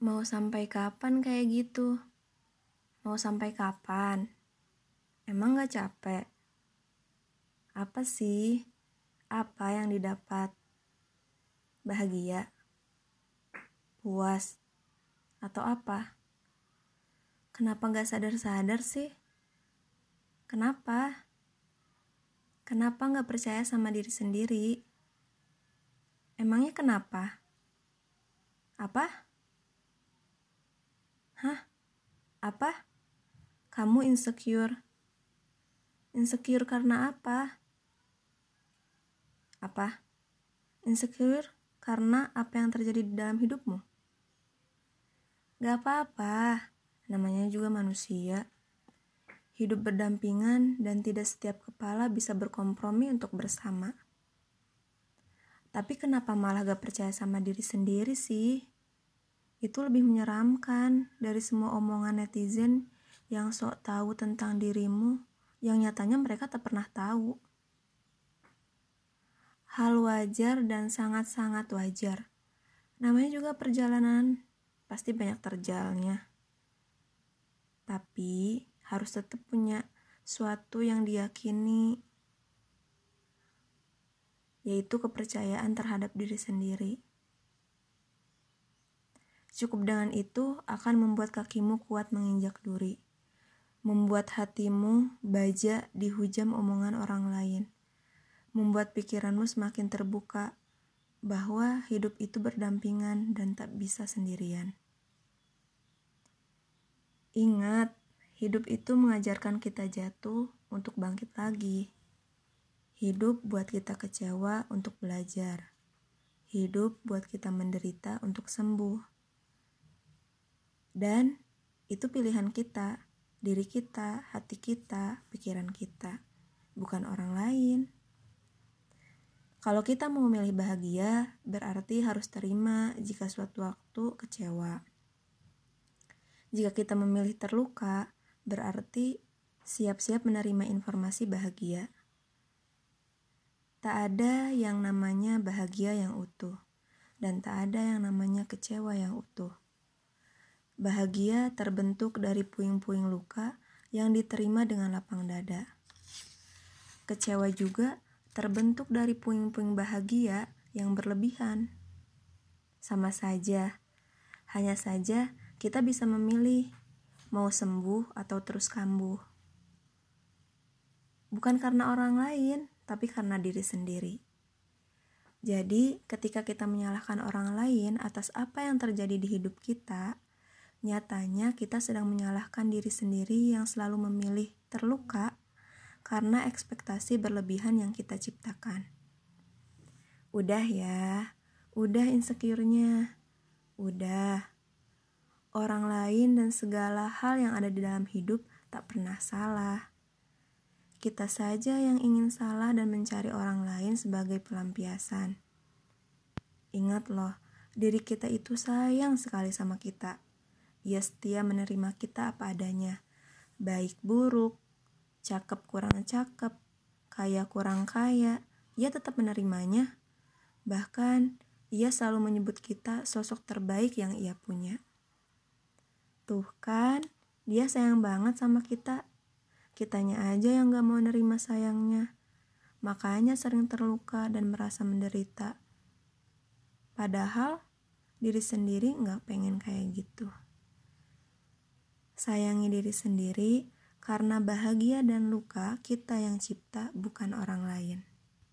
Mau sampai kapan kayak gitu? Mau sampai kapan? Emang gak capek? Apa sih? Apa yang didapat? Bahagia? Puas? Atau apa? Kenapa gak sadar-sadar sih? Kenapa? Kenapa gak percaya sama diri sendiri? Emangnya kenapa? Apa? Apa? Kamu insecure? Insecure karena apa? Apa? Insecure karena apa yang terjadi di dalam hidupmu? Gak apa-apa, namanya juga manusia. Hidup berdampingan dan tidak setiap kepala bisa berkompromi untuk bersama. Tapi kenapa malah gak percaya sama diri sendiri sih? Itu lebih menyeramkan dari semua omongan netizen yang sok tahu tentang dirimu yang nyatanya mereka tak pernah tahu. Hal wajar dan sangat-sangat wajar. Namanya juga perjalanan, pasti banyak terjalnya. Tapi harus tetap punya suatu yang diyakini yaitu kepercayaan terhadap diri sendiri. Cukup dengan itu akan membuat kakimu kuat menginjak duri, membuat hatimu baja dihujam omongan orang lain, membuat pikiranmu semakin terbuka bahwa hidup itu berdampingan dan tak bisa sendirian. Ingat, hidup itu mengajarkan kita jatuh untuk bangkit lagi. Hidup buat kita kecewa untuk belajar. Hidup buat kita menderita untuk sembuh. Dan itu pilihan kita, diri kita, hati kita, pikiran kita, bukan orang lain. Kalau kita mau memilih bahagia, berarti harus terima jika suatu waktu kecewa. Jika kita memilih terluka, berarti siap-siap menerima informasi bahagia. Tak ada yang namanya bahagia yang utuh, dan tak ada yang namanya kecewa yang utuh. Bahagia terbentuk dari puing-puing luka yang diterima dengan lapang dada. Kecewa juga terbentuk dari puing-puing bahagia yang berlebihan. Sama saja, hanya saja kita bisa memilih mau sembuh atau terus kambuh. Bukan karena orang lain, tapi karena diri sendiri. Jadi, ketika kita menyalahkan orang lain atas apa yang terjadi di hidup kita, nyatanya kita sedang menyalahkan diri sendiri yang selalu memilih terluka karena ekspektasi berlebihan yang kita ciptakan. Udah ya, udah insecure-nya. Udah. Orang lain dan segala hal yang ada di dalam hidup tak pernah salah. Kita saja yang ingin salah dan mencari orang lain sebagai pelampiasan. Ingat loh, diri kita itu sayang sekali sama kita. Ia setia menerima kita apa adanya, baik buruk, cakep kurang cakep, kaya kurang kaya, ia tetap menerimanya. Bahkan, ia selalu menyebut kita sosok terbaik yang ia punya. Tuh kan, dia sayang banget sama kita Kitanya aja yang gak mau nerima sayangnya. Makanya sering terluka dan merasa menderita. Padahal diri sendiri gak pengen kayak gitu. Sayangi diri sendiri karena bahagia dan luka kita yang cipta bukan orang lain.